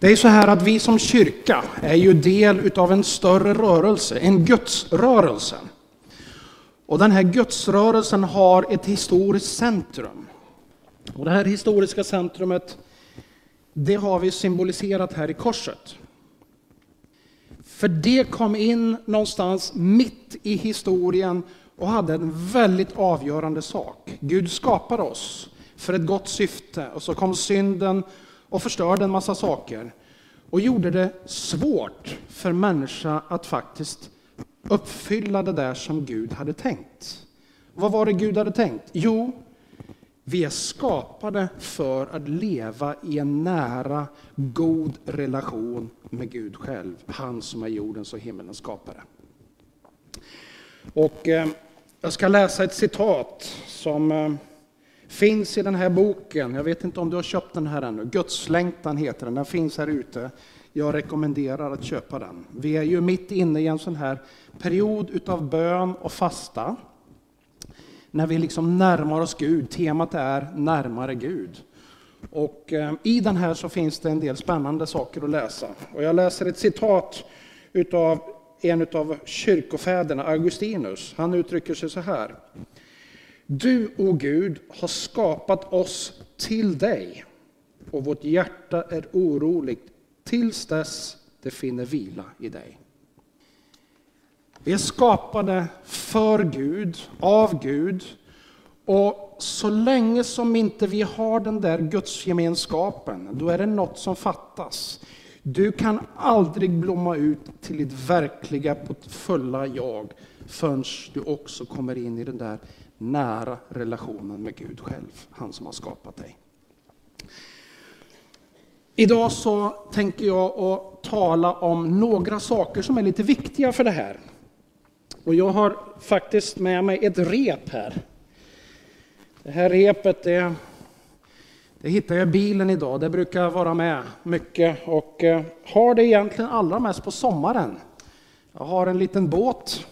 Det är så här att vi som kyrka är ju del utav en större rörelse, en gudsrörelse. Och den här gudsrörelsen har ett historiskt centrum. Och det här historiska centrumet, det har vi symboliserat här i korset. För det kom in någonstans mitt i historien och hade en väldigt avgörande sak. Gud skapade oss för ett gott syfte och så kom synden och förstörde en massa saker och gjorde det svårt för människa att faktiskt uppfylla det där som Gud hade tänkt. Vad var det Gud hade tänkt? Jo, vi är skapade för att leva i en nära, god relation med Gud själv, han som är jordens och himmelens skapare. Och eh, jag ska läsa ett citat som eh, finns i den här boken. Jag vet inte om du har köpt den här ännu. Gudslängtan heter den. Den finns här ute. Jag rekommenderar att köpa den. Vi är ju mitt inne i en sån här period utav bön och fasta. När vi liksom närmar oss Gud. Temat är närmare Gud. Och eh, i den här så finns det en del spännande saker att läsa. Och jag läser ett citat utav en av kyrkofäderna, Augustinus. Han uttrycker sig så här. Du, o Gud, har skapat oss till dig och vårt hjärta är oroligt tills dess det finner vila i dig. Vi är skapade för Gud, av Gud. Och så länge som inte vi har den där gudsgemenskapen, då är det något som fattas. Du kan aldrig blomma ut till ditt verkliga, fulla jag förrän du också kommer in i den där nära relationen med Gud själv, han som har skapat dig. Idag så tänker jag att tala om några saker som är lite viktiga för det här. Och jag har faktiskt med mig ett rep här. Det här repet det, det hittar jag i bilen idag. Det brukar vara med mycket och eh, har det egentligen allra mest på sommaren. Jag har en liten båt.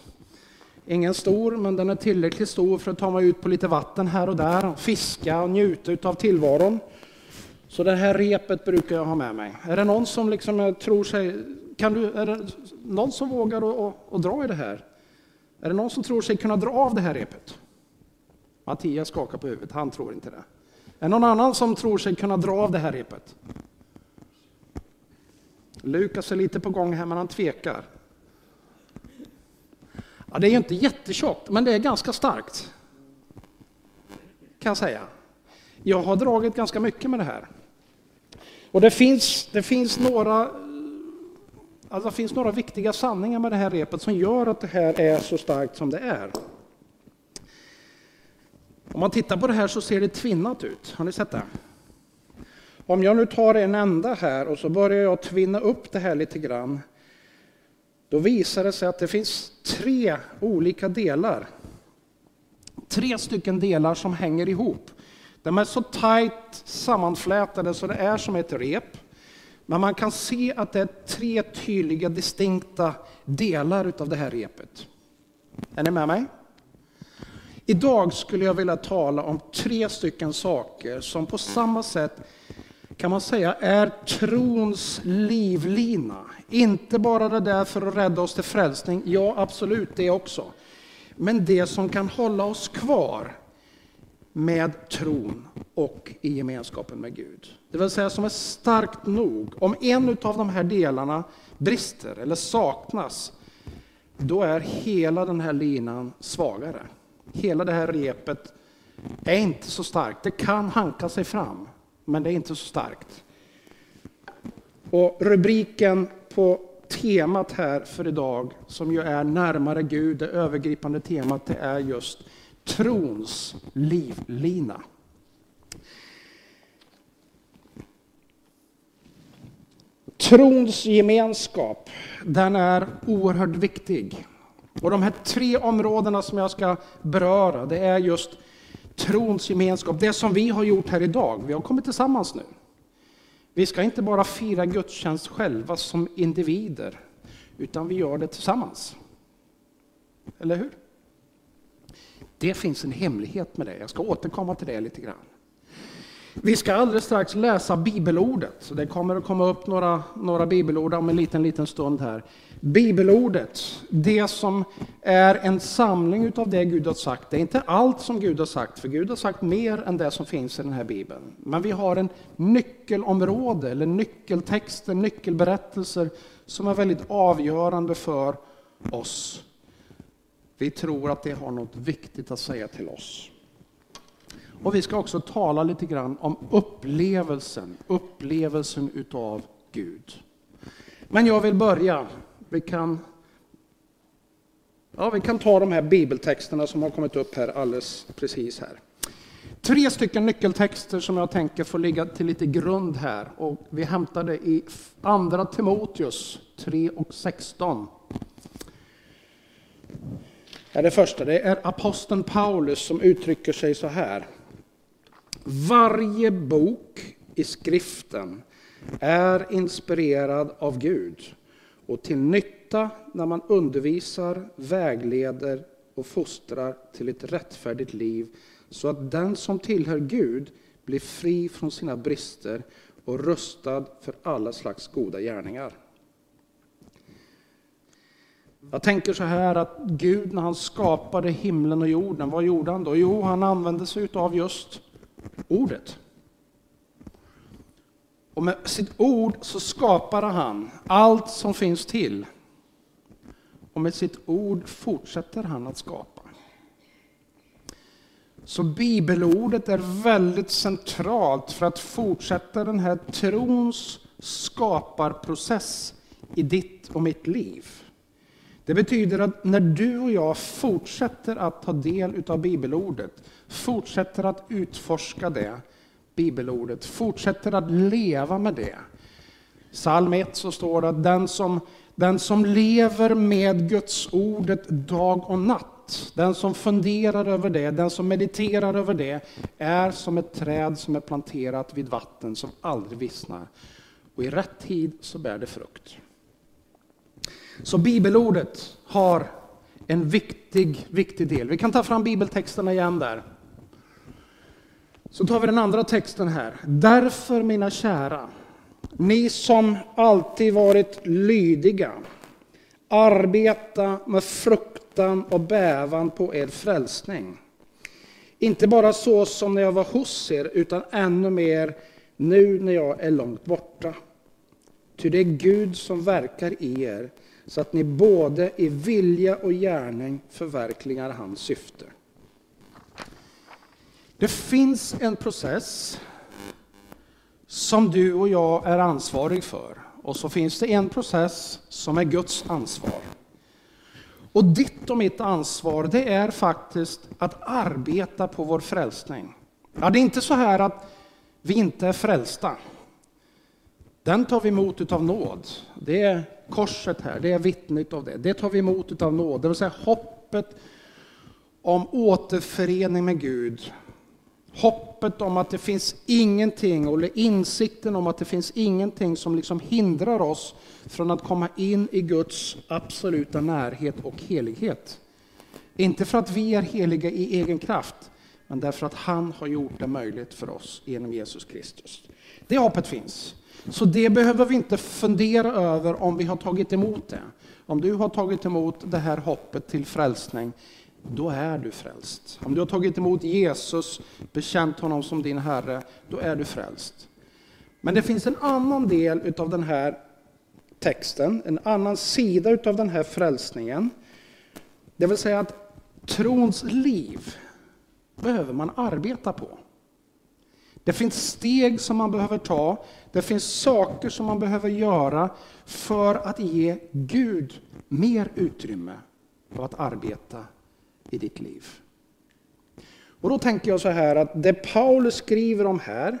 Ingen stor, men den är tillräckligt stor för att ta mig ut på lite vatten här och där, fiska och njuta av tillvaron. Så det här repet brukar jag ha med mig. Är det någon som liksom eh, tror sig, kan du, är det någon som vågar att dra i det här? Är det någon som tror sig kunna dra av det här repet? Mattias skakar på huvudet, han tror inte det. Är det någon annan som tror sig kunna dra av det här repet? Lukas är lite på gång här, men han tvekar. Ja, det är ju inte jättetjockt, men det är ganska starkt. Kan jag säga. Jag har dragit ganska mycket med det här. Och det finns, det finns några Alltså det finns några viktiga sanningar med det här repet som gör att det här är så starkt som det är. Om man tittar på det här så ser det tvinnat ut. Har ni sett det? Om jag nu tar en ända här och så börjar jag tvinna upp det här lite grann. Då visar det sig att det finns tre olika delar. Tre stycken delar som hänger ihop. De är så tajt sammanflätade så det är som ett rep. Men man kan se att det är tre tydliga distinkta delar av det här repet. Är ni med mig? Idag skulle jag vilja tala om tre stycken saker som på samma sätt kan man säga är trons livlina. Inte bara det där för att rädda oss till frälsning, ja absolut det också. Men det som kan hålla oss kvar med tron och i gemenskapen med Gud. Det vill säga som är starkt nog. Om en av de här delarna brister eller saknas, då är hela den här linan svagare. Hela det här repet är inte så starkt. Det kan hanka sig fram, men det är inte så starkt. Och rubriken på temat här för idag, som ju är närmare Gud, det övergripande temat, det är just trons livlina. Trons gemenskap, den är oerhört viktig. Och de här tre områdena som jag ska beröra, det är just trons gemenskap. Det som vi har gjort här idag, vi har kommit tillsammans nu. Vi ska inte bara fira gudstjänst själva som individer, utan vi gör det tillsammans. Eller hur? Det finns en hemlighet med det. Jag ska återkomma till det lite grann. Vi ska alldeles strax läsa bibelordet. Det kommer att komma upp några, några bibelord om en liten, liten stund här. Bibelordet, det som är en samling av det Gud har sagt. Det är inte allt som Gud har sagt, för Gud har sagt mer än det som finns i den här bibeln. Men vi har en nyckelområde, eller nyckeltexter, nyckelberättelser som är väldigt avgörande för oss. Vi tror att det har något viktigt att säga till oss. Och vi ska också tala lite grann om upplevelsen, upplevelsen utav Gud. Men jag vill börja. Vi kan, ja, vi kan ta de här bibeltexterna som har kommit upp här alldeles precis här. Tre stycken nyckeltexter som jag tänker får ligga till lite grund här. Och vi hämtar det i Andra Timoteus 3 och 16. det första, det är aposteln Paulus som uttrycker sig så här. Varje bok i skriften är inspirerad av Gud och till nytta när man undervisar, vägleder och fostrar till ett rättfärdigt liv så att den som tillhör Gud blir fri från sina brister och rustad för alla slags goda gärningar. Jag tänker så här att Gud när han skapade himlen och jorden, vad gjorde han då? Jo, han använde sig av just ordet. Och med sitt ord så skapade han allt som finns till. Och med sitt ord fortsätter han att skapa. Så bibelordet är väldigt centralt för att fortsätta den här trons skaparprocess i ditt och mitt liv. Det betyder att när du och jag fortsätter att ta del av bibelordet, fortsätter att utforska det, bibelordet, fortsätter att leva med det. Psalm 1 så står det att den som, den som lever med Guds ordet dag och natt, den som funderar över det, den som mediterar över det, är som ett träd som är planterat vid vatten som aldrig vissnar. Och i rätt tid så bär det frukt. Så bibelordet har en viktig, viktig del. Vi kan ta fram bibeltexterna igen där. Så tar vi den andra texten här. Därför mina kära, ni som alltid varit lydiga, arbeta med fruktan och bävan på er frälsning. Inte bara så som när jag var hos er, utan ännu mer nu när jag är långt borta. Ty det är Gud som verkar i er, så att ni både i vilja och gärning förverkligar hans syfte. Det finns en process som du och jag är ansvarig för. Och så finns det en process som är Guds ansvar. Och ditt och mitt ansvar, det är faktiskt att arbeta på vår frälsning. Ja, det är inte så här att vi inte är frälsta. Den tar vi emot utav nåd. Det är korset här, det är vittnet av det. Det tar vi emot utav nåd, det vill säga hoppet om återförening med Gud hoppet om att det finns ingenting, eller insikten om att det finns ingenting som liksom hindrar oss från att komma in i Guds absoluta närhet och helighet. Inte för att vi är heliga i egen kraft, men därför att han har gjort det möjligt för oss genom Jesus Kristus. Det hoppet finns. Så det behöver vi inte fundera över om vi har tagit emot det. Om du har tagit emot det här hoppet till frälsning, då är du frälst. Om du har tagit emot Jesus, bekänt honom som din Herre, då är du frälst. Men det finns en annan del av den här texten, en annan sida av den här frälsningen. Det vill säga att trons liv behöver man arbeta på. Det finns steg som man behöver ta, det finns saker som man behöver göra för att ge Gud mer utrymme för att arbeta i ditt liv. Och då tänker jag så här att det Paulus skriver om här,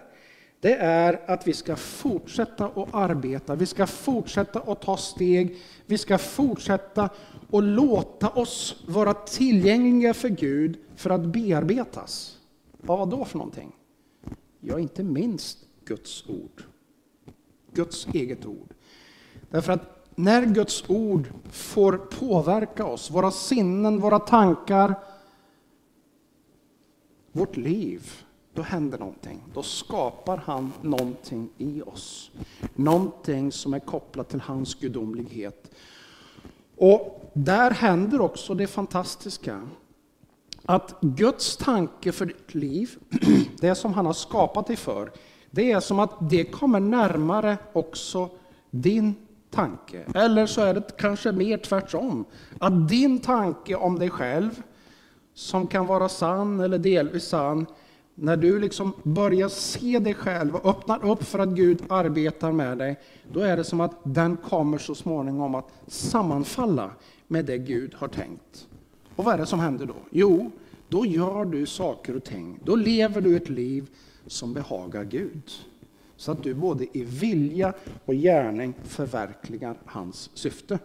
det är att vi ska fortsätta att arbeta, vi ska fortsätta att ta steg, vi ska fortsätta att låta oss vara tillgängliga för Gud för att bearbetas. Vad då för någonting? Ja, inte minst Guds ord. Guds eget ord. Därför att när Guds ord får påverka oss, våra sinnen, våra tankar, vårt liv, då händer någonting. Då skapar han någonting i oss. Någonting som är kopplat till hans gudomlighet. Och där händer också det fantastiska. Att Guds tanke för ditt liv, det som han har skapat dig för, det är som att det kommer närmare också din tanke. Eller så är det kanske mer tvärtom. Att din tanke om dig själv, som kan vara sann eller delvis sann, när du liksom börjar se dig själv och öppnar upp för att Gud arbetar med dig, då är det som att den kommer så småningom att sammanfalla med det Gud har tänkt. Och vad är det som händer då? Jo, då gör du saker och ting. Då lever du ett liv som behagar Gud. Så att du både i vilja och gärning förverkligar hans syfte.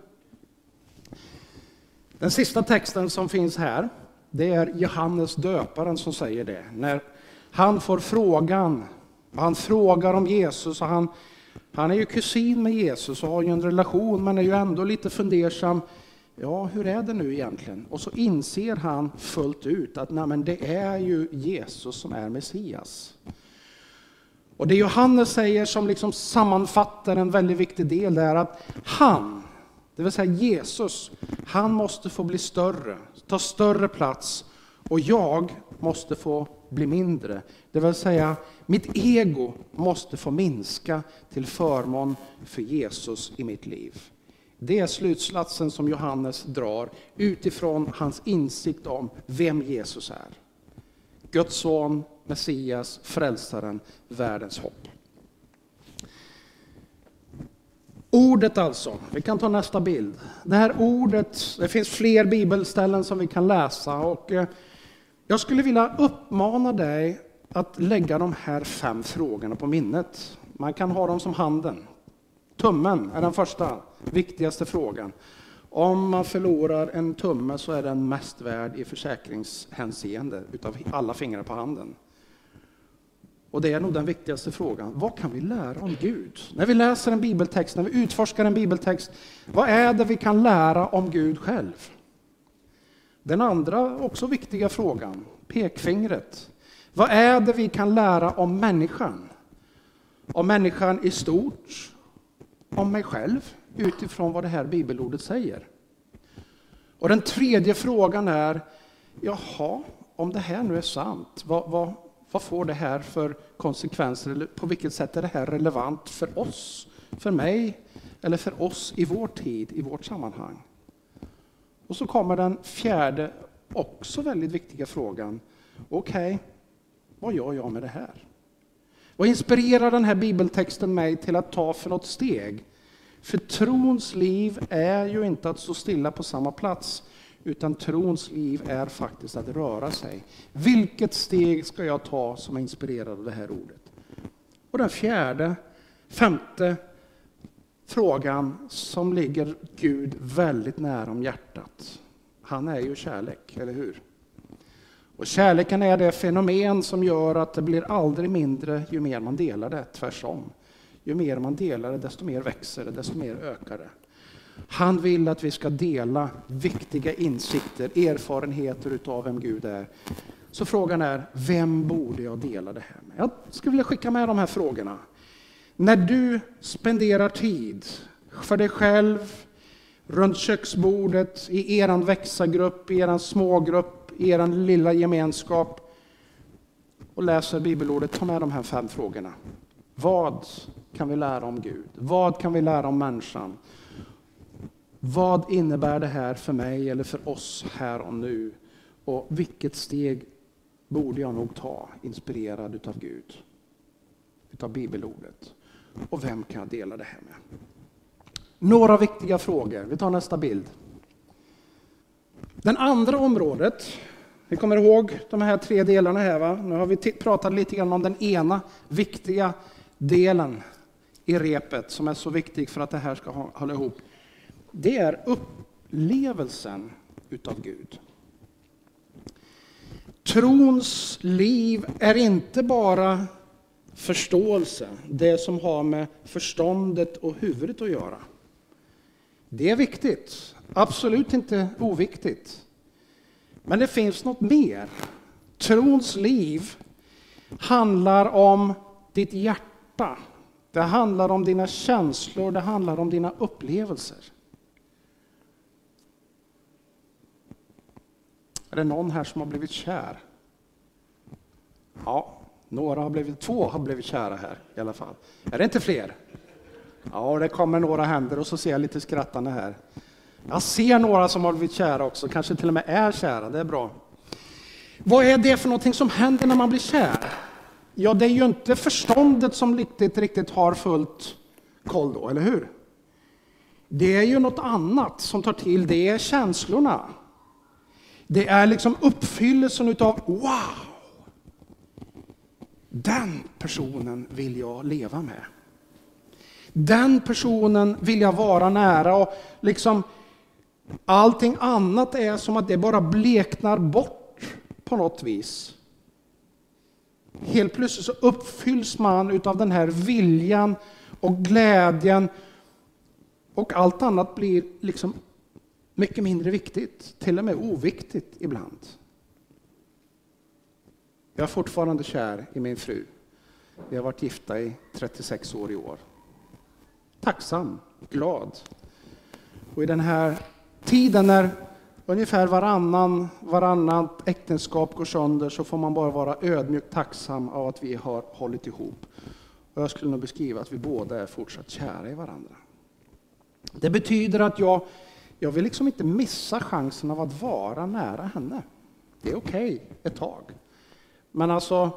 Den sista texten som finns här, det är Johannes döparen som säger det. När han får frågan, han frågar om Jesus och han, han är ju kusin med Jesus och har ju en relation men är ju ändå lite fundersam. Ja, hur är det nu egentligen? Och så inser han fullt ut att nej, men det är ju Jesus som är Messias. Och det Johannes säger som liksom sammanfattar en väldigt viktig del är att han, det vill säga Jesus, han måste få bli större, ta större plats och jag måste få bli mindre. Det vill säga, mitt ego måste få minska till förmån för Jesus i mitt liv. Det är slutsatsen som Johannes drar utifrån hans insikt om vem Jesus är. Guds son, Messias, frälsaren, världens hopp. Ordet alltså, vi kan ta nästa bild. Det här ordet, det finns fler bibelställen som vi kan läsa och eh, jag skulle vilja uppmana dig att lägga de här fem frågorna på minnet. Man kan ha dem som handen. Tummen är den första, viktigaste frågan. Om man förlorar en tumme så är den mest värd i försäkringshänseende utav alla fingrar på handen. Och det är nog den viktigaste frågan. Vad kan vi lära om Gud? När vi läser en bibeltext, när vi utforskar en bibeltext, vad är det vi kan lära om Gud själv? Den andra också viktiga frågan, pekfingret. Vad är det vi kan lära om människan? Om människan i stort, om mig själv, utifrån vad det här bibelordet säger. Och den tredje frågan är, jaha, om det här nu är sant, vad, vad, vad får det här för konsekvenser? Eller på vilket sätt är det här relevant för oss, för mig eller för oss i vår tid, i vårt sammanhang? Och så kommer den fjärde, också väldigt viktiga frågan. Okej, okay, vad gör jag med det här? Vad inspirerar den här bibeltexten mig till att ta för något steg? För trons liv är ju inte att stå stilla på samma plats, utan trons liv är faktiskt att röra sig. Vilket steg ska jag ta som är inspirerad av det här ordet? Och den fjärde, femte frågan som ligger Gud väldigt nära om hjärtat. Han är ju kärlek, eller hur? Och kärleken är det fenomen som gör att det blir aldrig mindre ju mer man delar det, tvärsom. Ju mer man delar det, desto mer växer det, desto mer ökar det. Han vill att vi ska dela viktiga insikter, erfarenheter utav vem Gud är. Så frågan är, vem borde jag dela det här med? Jag skulle vilja skicka med de här frågorna. När du spenderar tid för dig själv, runt köksbordet, i eran växagrupp, i eran smågrupp, i eran lilla gemenskap och läser bibelordet, ta med de här fem frågorna. Vad kan vi lära om Gud? Vad kan vi lära om människan? Vad innebär det här för mig eller för oss här och nu? Och vilket steg borde jag nog ta, inspirerad utav Gud, utav bibelordet? Och vem kan jag dela det här med? Några viktiga frågor. Vi tar nästa bild. Det andra området, vi kommer ihåg de här tre delarna här. Va? Nu har vi pratat lite grann om den ena viktiga delen i repet som är så viktig för att det här ska hålla ihop. Det är upplevelsen utav Gud. Trons liv är inte bara förståelse, det som har med förståndet och huvudet att göra. Det är viktigt, absolut inte oviktigt. Men det finns något mer. Trons liv handlar om ditt hjärta. Det handlar om dina känslor, det handlar om dina upplevelser. Är det någon här som har blivit kär? Ja, några har blivit, två har blivit kära här i alla fall. Är det inte fler? Ja, det kommer några händer och så ser jag lite skrattande här. Jag ser några som har blivit kära också, kanske till och med är kära, det är bra. Vad är det för någonting som händer när man blir kär? Ja, det är ju inte förståndet som riktigt, riktigt har fullt koll då, eller hur? Det är ju något annat som tar till, det är känslorna. Det är liksom uppfyllelsen utav wow! Den personen vill jag leva med. Den personen vill jag vara nära och liksom allting annat är som att det bara bleknar bort på något vis. Helt plötsligt så uppfylls man utav den här viljan och glädjen och allt annat blir liksom mycket mindre viktigt, till och med oviktigt ibland. Jag är fortfarande kär i min fru. Vi har varit gifta i 36 år i år. Tacksam, glad. Och i den här tiden när ungefär varannan, varannat äktenskap går sönder så får man bara vara ödmjukt tacksam av att vi har hållit ihop. Och jag skulle nog beskriva att vi båda är fortsatt kära i varandra. Det betyder att jag, jag vill liksom inte missa chansen av att vara nära henne. Det är okej okay, ett tag. Men alltså,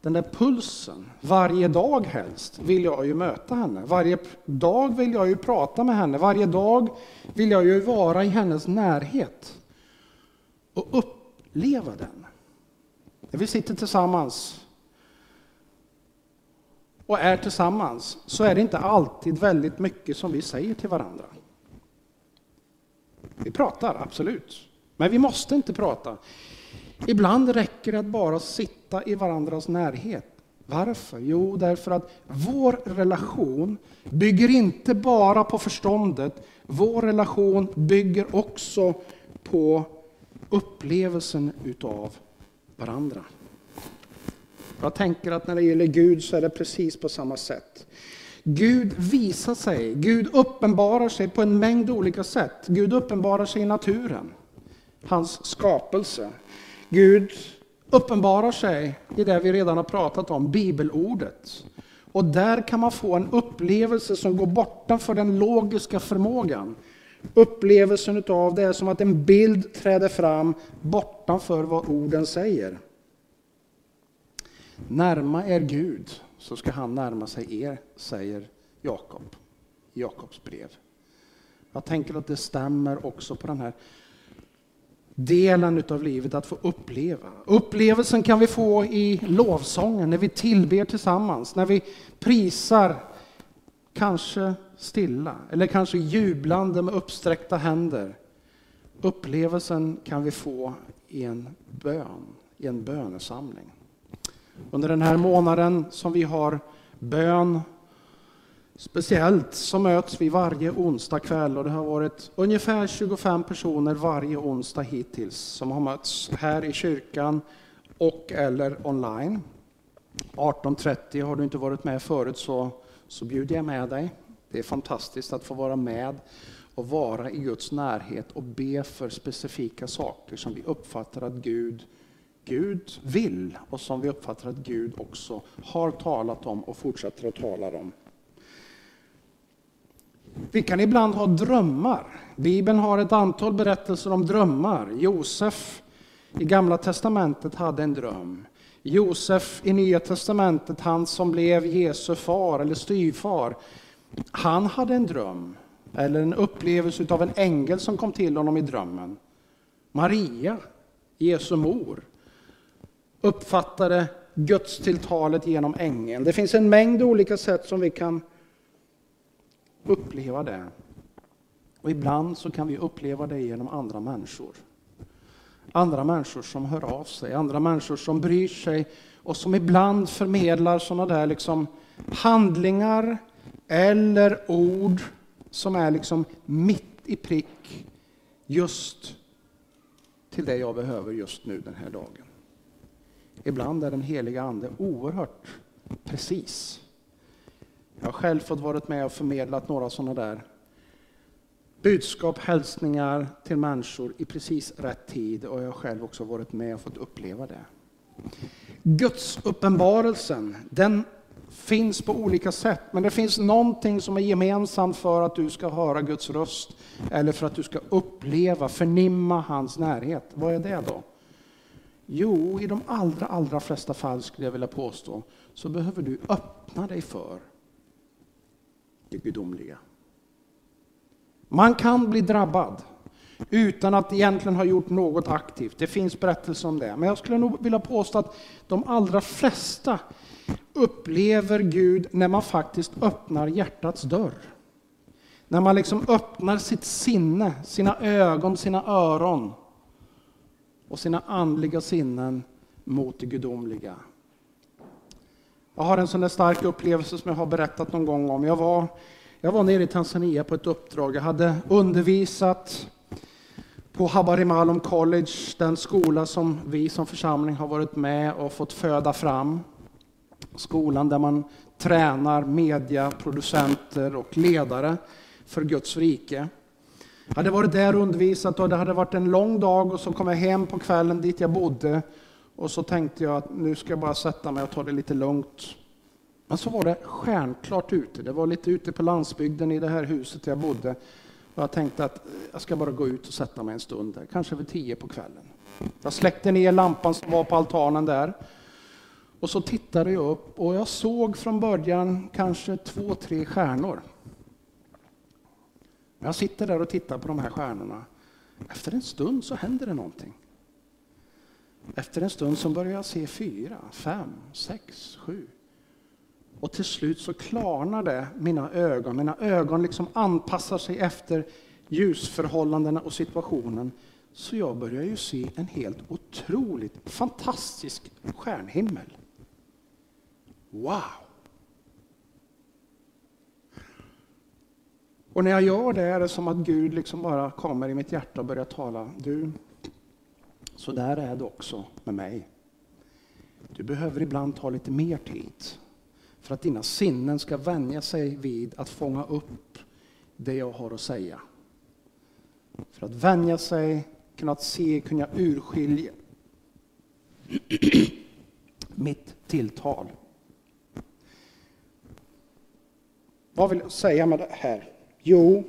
den där pulsen, varje dag helst, vill jag ju möta henne. Varje dag vill jag ju prata med henne. Varje dag vill jag ju vara i hennes närhet och uppleva den. När vi sitter tillsammans och är tillsammans så är det inte alltid väldigt mycket som vi säger till varandra. Vi pratar, absolut. Men vi måste inte prata. Ibland räcker det att bara sitta i varandras närhet. Varför? Jo, därför att vår relation bygger inte bara på förståndet. Vår relation bygger också på upplevelsen utav varandra. Jag tänker att när det gäller Gud så är det precis på samma sätt. Gud visar sig, Gud uppenbarar sig på en mängd olika sätt. Gud uppenbarar sig i naturen, hans skapelse. Gud uppenbarar sig i det vi redan har pratat om, bibelordet. Och där kan man få en upplevelse som går bortanför den logiska förmågan. Upplevelsen av det är som att en bild träder fram bortanför vad orden säger. Närma er Gud så ska han närma sig er, säger Jakob i Jakobs brev. Jag tänker att det stämmer också på den här delen av livet att få uppleva. Upplevelsen kan vi få i lovsången, när vi tillber tillsammans, när vi prisar, kanske stilla eller kanske jublande med uppsträckta händer. Upplevelsen kan vi få i en bön, i en bönesamling. Under den här månaden som vi har bön Speciellt så möts vi varje onsdag kväll och det har varit ungefär 25 personer varje onsdag hittills som har mötts här i kyrkan och eller online. 18.30 har du inte varit med förut så, så bjuder jag med dig. Det är fantastiskt att få vara med och vara i Guds närhet och be för specifika saker som vi uppfattar att Gud, Gud vill och som vi uppfattar att Gud också har talat om och fortsätter att tala om. Vi kan ibland ha drömmar. Bibeln har ett antal berättelser om drömmar. Josef i Gamla testamentet hade en dröm. Josef i Nya testamentet, han som blev Jesu far eller styvfar, han hade en dröm eller en upplevelse av en ängel som kom till honom i drömmen. Maria, Jesu mor, uppfattade Guds tilltalet genom ängeln. Det finns en mängd olika sätt som vi kan uppleva det. Och ibland så kan vi uppleva det genom andra människor. Andra människor som hör av sig, andra människor som bryr sig och som ibland förmedlar sådana där liksom handlingar eller ord som är liksom mitt i prick just till det jag behöver just nu den här dagen. Ibland är den heliga Ande oerhört precis. Jag har själv fått varit med och förmedlat några sådana där budskap, hälsningar till människor i precis rätt tid och jag har själv också varit med och fått uppleva det. Guds uppenbarelsen, den finns på olika sätt, men det finns någonting som är gemensamt för att du ska höra Guds röst eller för att du ska uppleva, förnimma hans närhet. Vad är det då? Jo, i de allra, allra flesta fall skulle jag vilja påstå så behöver du öppna dig för det gudomliga. Man kan bli drabbad utan att egentligen ha gjort något aktivt. Det finns berättelser om det. Men jag skulle nog vilja påstå att de allra flesta upplever Gud när man faktiskt öppnar hjärtats dörr. När man liksom öppnar sitt sinne, sina ögon, sina öron och sina andliga sinnen mot det gudomliga. Jag har en sån där stark upplevelse som jag har berättat någon gång om. Jag var, jag var nere i Tanzania på ett uppdrag. Jag hade undervisat på Habarimalom College, den skola som vi som församling har varit med och fått föda fram. Skolan där man tränar media, producenter och ledare för Guds rike. Jag hade varit där och undervisat och det hade varit en lång dag och så kom jag hem på kvällen dit jag bodde och så tänkte jag att nu ska jag bara sätta mig och ta det lite lugnt. Men så var det stjärnklart ute. Det var lite ute på landsbygden i det här huset jag bodde. Och jag tänkte att eh, jag ska bara gå ut och sätta mig en stund där, kanske vid tio på kvällen. Jag släckte ner lampan som var på altanen där. Och så tittade jag upp och jag såg från början kanske två, tre stjärnor. Jag sitter där och tittar på de här stjärnorna. Efter en stund så händer det någonting. Efter en stund så börjar jag se fyra, fem, sex, sju. Och till slut så klarnar det mina ögon. Mina ögon liksom anpassar sig efter ljusförhållandena och situationen. Så jag börjar ju se en helt otroligt fantastisk stjärnhimmel. Wow! Och när jag gör det är det som att Gud liksom bara kommer i mitt hjärta och börjar tala. Du, så där är det också med mig. Du behöver ibland ta lite mer tid för att dina sinnen ska vänja sig vid att fånga upp det jag har att säga. För att vänja sig, kunna se, kunna urskilja mitt tilltal. Vad vill jag säga med det här? Jo,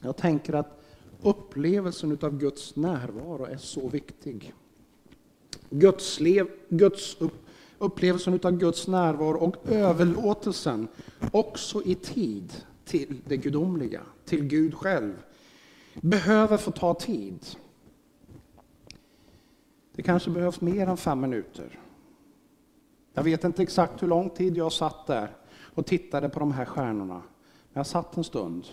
jag tänker att upplevelsen av Guds närvaro är så viktig. Guds, lev, Guds upp, upplevelsen av Guds närvaro och överlåtelsen också i tid till det gudomliga, till Gud själv, behöver få ta tid. Det kanske behövs mer än fem minuter. Jag vet inte exakt hur lång tid jag satt där och tittade på de här stjärnorna. Men jag satt en stund.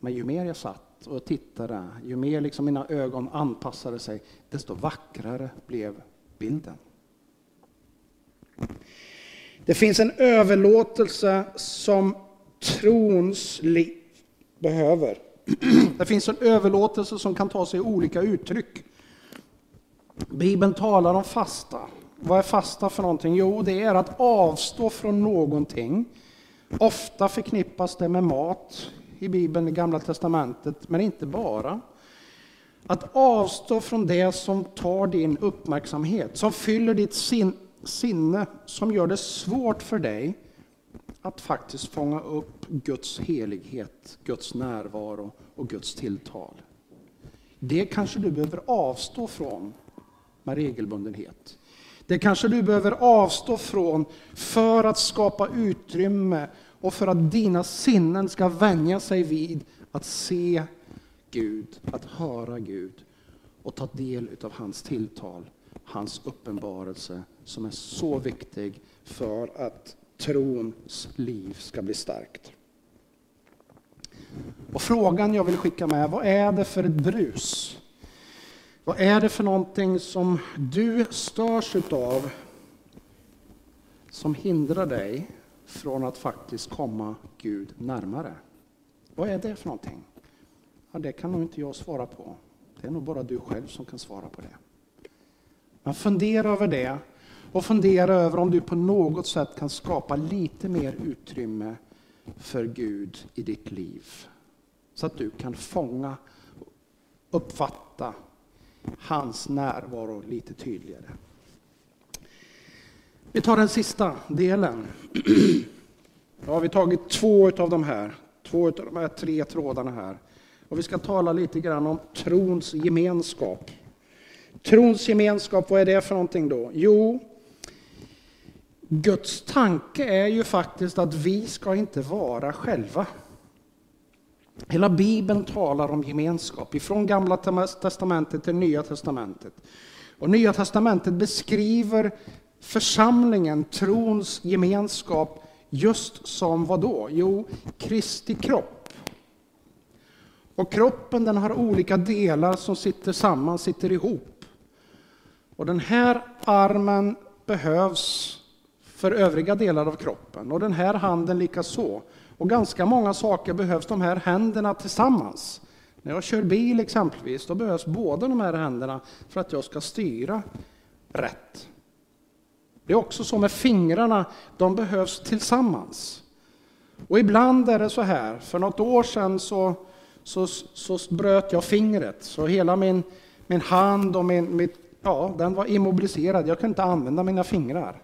Men ju mer jag satt och tittade, ju mer liksom mina ögon anpassade sig, desto vackrare blev bilden. Det finns en överlåtelse som trons liv behöver. Det finns en överlåtelse som kan ta sig olika uttryck. Bibeln talar om fasta. Vad är fasta för någonting? Jo, det är att avstå från någonting. Ofta förknippas det med mat i Bibeln, i Gamla Testamentet, men inte bara. Att avstå från det som tar din uppmärksamhet, som fyller ditt sin, sinne, som gör det svårt för dig att faktiskt fånga upp Guds helighet, Guds närvaro och Guds tilltal. Det kanske du behöver avstå från med regelbundenhet. Det kanske du behöver avstå från för att skapa utrymme och för att dina sinnen ska vänja sig vid att se Gud, att höra Gud och ta del av hans tilltal, hans uppenbarelse som är så viktig för att trons liv ska bli starkt. Och frågan jag vill skicka med, vad är det för ett brus? Vad är det för någonting som du störs utav som hindrar dig från att faktiskt komma Gud närmare? Vad är det för någonting? Ja, det kan nog inte jag svara på. Det är nog bara du själv som kan svara på det. Men fundera över det och fundera över om du på något sätt kan skapa lite mer utrymme för Gud i ditt liv. Så att du kan fånga, uppfatta hans närvaro lite tydligare. Vi tar den sista delen. Då har vi tagit två av de här, två av de här tre trådarna här. Och vi ska tala lite grann om trons gemenskap. Trons gemenskap, vad är det för någonting då? Jo, Guds tanke är ju faktiskt att vi ska inte vara själva. Hela Bibeln talar om gemenskap, ifrån Gamla testamentet till Nya testamentet. Och Nya testamentet beskriver församlingen, trons gemenskap, just som vad då? Jo, Kristi kropp. Och kroppen den har olika delar som sitter samman, sitter ihop. Och den här armen behövs för övriga delar av kroppen och den här handen lika så. Och ganska många saker behövs de här händerna tillsammans. När jag kör bil exempelvis, då behövs båda de här händerna för att jag ska styra rätt. Det är också så med fingrarna, de behövs tillsammans. Och ibland är det så här, för något år sedan så, så, så bröt jag fingret, så hela min, min hand och min, mitt, ja, den var immobiliserad, jag kunde inte använda mina fingrar.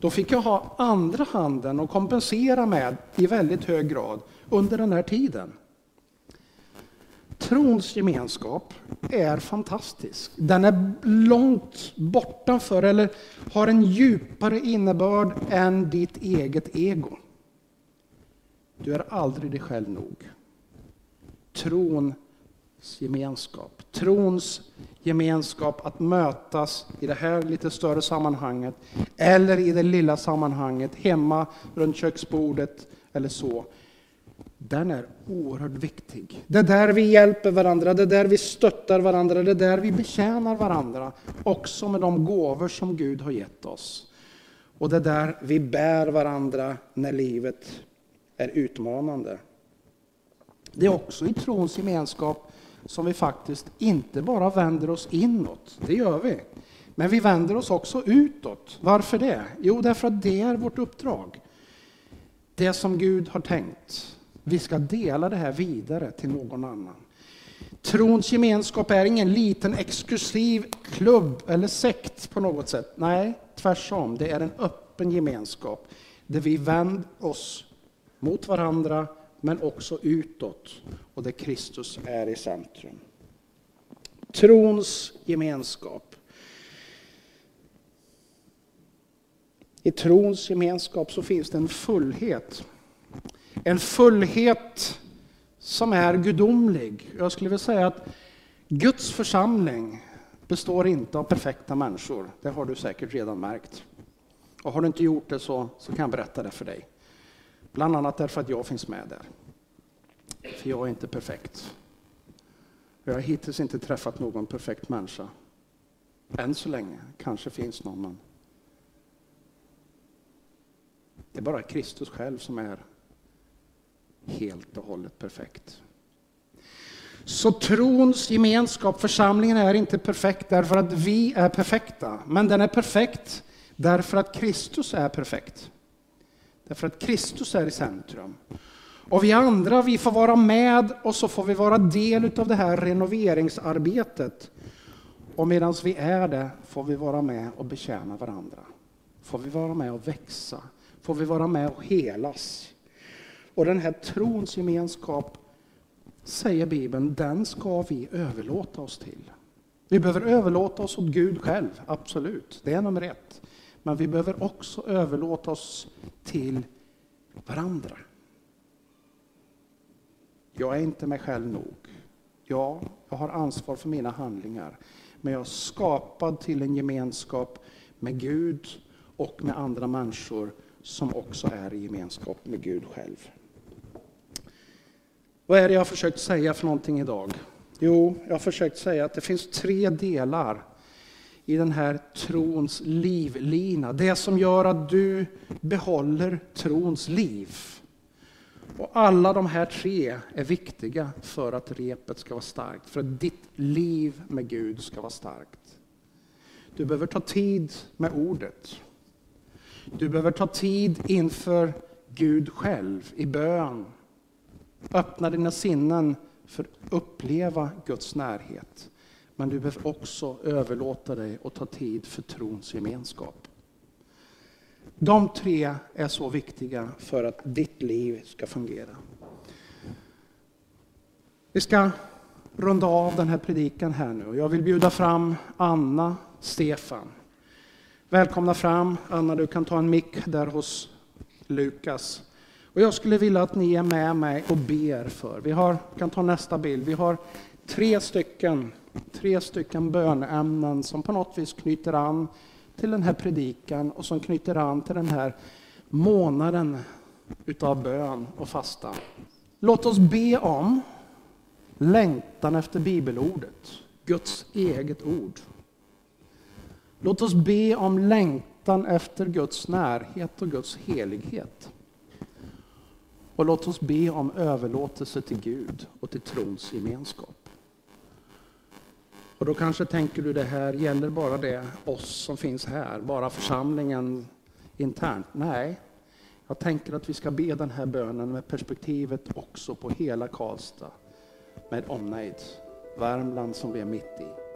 Då fick jag ha andra handen och kompensera med i väldigt hög grad under den här tiden. Trons gemenskap är fantastisk. Den är långt bortanför, eller har en djupare innebörd än ditt eget ego. Du är aldrig dig själv nog. Trons gemenskap. Trons gemenskap att mötas i det här lite större sammanhanget eller i det lilla sammanhanget hemma runt köksbordet eller så den är oerhört viktig. Det är där vi hjälper varandra, det är där vi stöttar varandra, det är där vi betjänar varandra. Också med de gåvor som Gud har gett oss. Och det är där vi bär varandra när livet är utmanande. Det är också i trons gemenskap som vi faktiskt inte bara vänder oss inåt, det gör vi. Men vi vänder oss också utåt. Varför det? Jo, därför att det är vårt uppdrag. Det som Gud har tänkt. Vi ska dela det här vidare till någon annan. Trons gemenskap är ingen liten exklusiv klubb eller sekt på något sätt. Nej, tvärtom. Det är en öppen gemenskap där vi vänder oss mot varandra men också utåt och där Kristus är i centrum. Trons gemenskap. I trons gemenskap så finns det en fullhet en fullhet som är gudomlig. Jag skulle vilja säga att Guds församling består inte av perfekta människor. Det har du säkert redan märkt. Och har du inte gjort det så, så kan jag berätta det för dig. Bland annat därför att jag finns med där. För jag är inte perfekt. Jag har hittills inte träffat någon perfekt människa. Än så länge. Kanske finns någon, men det är bara Kristus själv som är helt och hållet perfekt. Så trons gemenskap, församlingen är inte perfekt därför att vi är perfekta, men den är perfekt därför att Kristus är perfekt. Därför att Kristus är i centrum. Och vi andra, vi får vara med och så får vi vara del av det här renoveringsarbetet. Och medan vi är det får vi vara med och betjäna varandra. Får vi vara med och växa. Får vi vara med och helas. Och den här trons gemenskap, säger Bibeln, den ska vi överlåta oss till. Vi behöver överlåta oss åt Gud själv, absolut. Det är nummer ett. Men vi behöver också överlåta oss till varandra. Jag är inte mig själv nog. Ja, jag har ansvar för mina handlingar. Men jag är skapad till en gemenskap med Gud och med andra människor som också är i gemenskap med Gud själv. Vad är det jag har försökt säga för någonting idag? Jo, jag har försökt säga att det finns tre delar i den här trons livlina. Det som gör att du behåller trons liv. Och alla de här tre är viktiga för att repet ska vara starkt, för att ditt liv med Gud ska vara starkt. Du behöver ta tid med ordet. Du behöver ta tid inför Gud själv i bön. Öppna dina sinnen för att uppleva Guds närhet. Men du behöver också överlåta dig och ta tid för trons gemenskap. De tre är så viktiga för att ditt liv ska fungera. Vi ska runda av den här predikan här nu. Jag vill bjuda fram Anna, Stefan. Välkomna fram. Anna, du kan ta en mick där hos Lukas. Och jag skulle vilja att ni är med mig och ber för. Vi har, kan ta nästa bild. Vi har tre stycken, tre stycken bönämnen som på något vis knyter an till den här predikan och som knyter an till den här månaden utav bön och fasta. Låt oss be om längtan efter bibelordet, Guds eget ord. Låt oss be om längtan efter Guds närhet och Guds helighet. Och låt oss be om överlåtelse till Gud och till trons gemenskap. Och då kanske tänker du det här gäller bara det oss som finns här, bara församlingen internt. Nej, jag tänker att vi ska be den här bönen med perspektivet också på hela Karlstad med omnejd, Värmland som vi är mitt i.